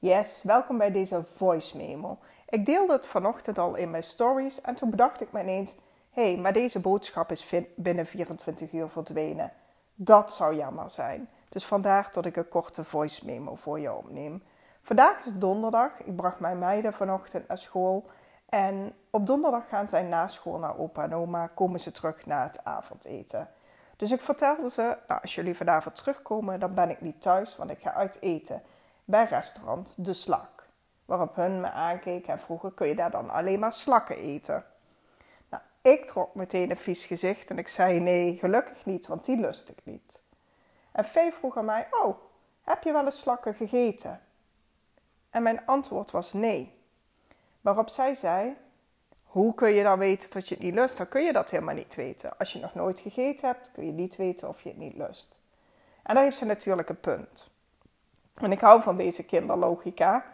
Yes, welkom bij deze voice memo. Ik deelde het vanochtend al in mijn stories en toen bedacht ik me ineens: hé, hey, maar deze boodschap is binnen 24 uur verdwenen. Dat zou jammer zijn. Dus vandaar dat ik een korte voice memo voor je opneem. Vandaag is donderdag. Ik bracht mijn meiden vanochtend naar school. En op donderdag gaan zij na school naar opa en oma. Komen ze terug na het avondeten. Dus ik vertelde ze, nou, als jullie vanavond terugkomen, dan ben ik niet thuis, want ik ga uit eten bij restaurant De Slak. Waarop hun me aankeken en vroegen, kun je daar dan alleen maar slakken eten? Nou, ik trok meteen een vies gezicht en ik zei, nee, gelukkig niet, want die lust ik niet. En Vee vroeg aan mij, oh, heb je wel eens slakken gegeten? En mijn antwoord was nee. Waarop zij zei, hoe kun je dan weten dat je het niet lust? Dan kun je dat helemaal niet weten. Als je nog nooit gegeten hebt, kun je niet weten of je het niet lust. En daar heeft ze natuurlijk een punt. En ik hou van deze kinderlogica.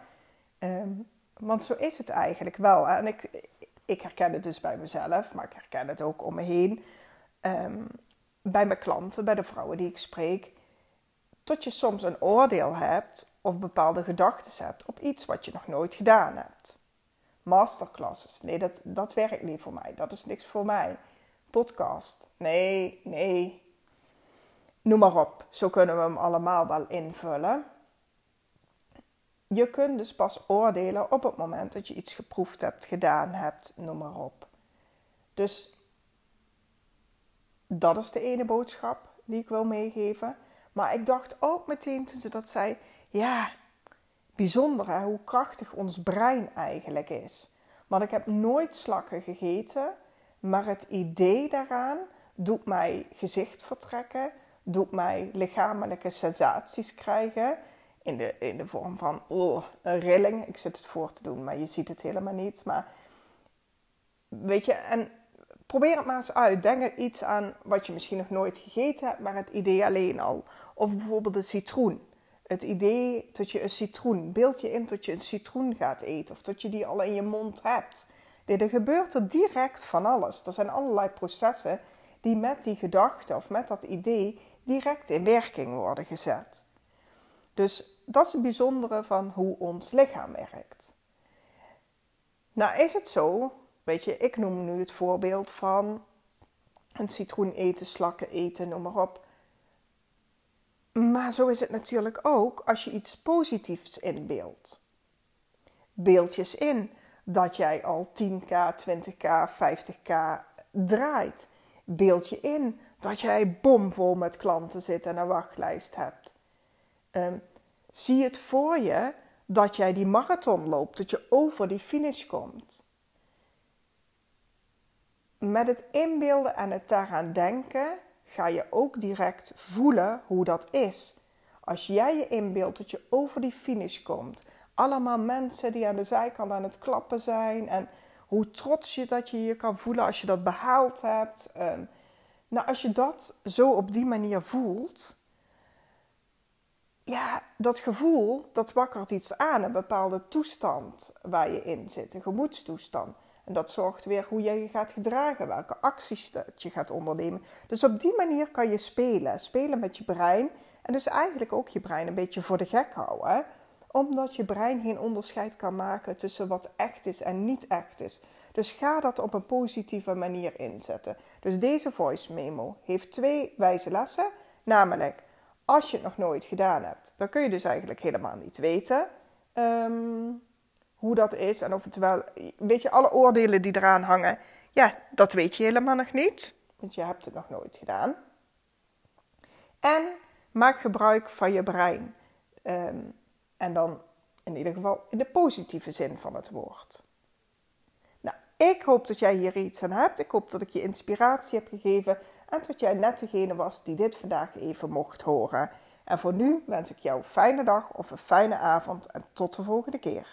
Ehm, want zo is het eigenlijk wel. En ik, ik herken het dus bij mezelf, maar ik herken het ook om me heen. Ehm, bij mijn klanten, bij de vrouwen die ik spreek. Tot je soms een oordeel hebt of bepaalde gedachten hebt op iets wat je nog nooit gedaan hebt. Masterclasses, nee, dat, dat werkt niet voor mij. Dat is niks voor mij. Podcast, nee, nee. Noem maar op. Zo kunnen we hem allemaal wel invullen. Je kunt dus pas oordelen op het moment dat je iets geproefd hebt, gedaan hebt, noem maar op. Dus dat is de ene boodschap die ik wil meegeven. Maar ik dacht ook meteen toen ze dat zei: ja, bijzonder hoe krachtig ons brein eigenlijk is. Want ik heb nooit slakken gegeten, maar het idee daaraan doet mij gezicht vertrekken, doet mij lichamelijke sensaties krijgen in de, in de vorm van oh, een rilling. Ik zit het voor te doen, maar je ziet het helemaal niet. Maar weet je, en probeer het maar eens uit. Denk er iets aan wat je misschien nog nooit gegeten hebt, maar het idee alleen al. Of bijvoorbeeld een citroen. Het idee dat je een citroen, beeld je in dat je een citroen gaat eten of dat je die al in je mond hebt. er gebeurt er direct van alles. Er zijn allerlei processen die met die gedachte of met dat idee direct in werking worden gezet. Dus dat is het bijzondere van hoe ons lichaam werkt. Nou is het zo, weet je, ik noem nu het voorbeeld van een citroen eten, slakken eten, noem maar op. Maar zo is het natuurlijk ook als je iets positiefs inbeeldt. Beeld je in dat jij al 10k, 20k, 50k draait. Beeld je in dat jij bomvol met klanten zit en een wachtlijst hebt. Um, Zie het voor je dat jij die marathon loopt, dat je over die finish komt. Met het inbeelden en het daaraan denken ga je ook direct voelen hoe dat is. Als jij je inbeeldt dat je over die finish komt, allemaal mensen die aan de zijkant aan het klappen zijn en hoe trots je dat je je kan voelen als je dat behaald hebt. nou, als je dat zo op die manier voelt, ja, dat gevoel, dat wakkert iets aan, een bepaalde toestand waar je in zit, een gemoedstoestand. En dat zorgt weer hoe je je gaat gedragen, welke acties dat je gaat ondernemen. Dus op die manier kan je spelen, spelen met je brein. En dus eigenlijk ook je brein een beetje voor de gek houden. Omdat je brein geen onderscheid kan maken tussen wat echt is en niet echt is. Dus ga dat op een positieve manier inzetten. Dus deze voice memo heeft twee wijze lessen. Namelijk, als je het nog nooit gedaan hebt, dan kun je dus eigenlijk helemaal niet weten ehm, hoe dat is. En of het wel, weet je, alle oordelen die eraan hangen, ja, dat weet je helemaal nog niet. Want je hebt het nog nooit gedaan. En maak gebruik van je brein. Ehm, en dan in ieder geval in de positieve zin van het woord. Ik hoop dat jij hier iets aan hebt. Ik hoop dat ik je inspiratie heb gegeven en dat jij net degene was die dit vandaag even mocht horen. En voor nu wens ik jou een fijne dag of een fijne avond en tot de volgende keer.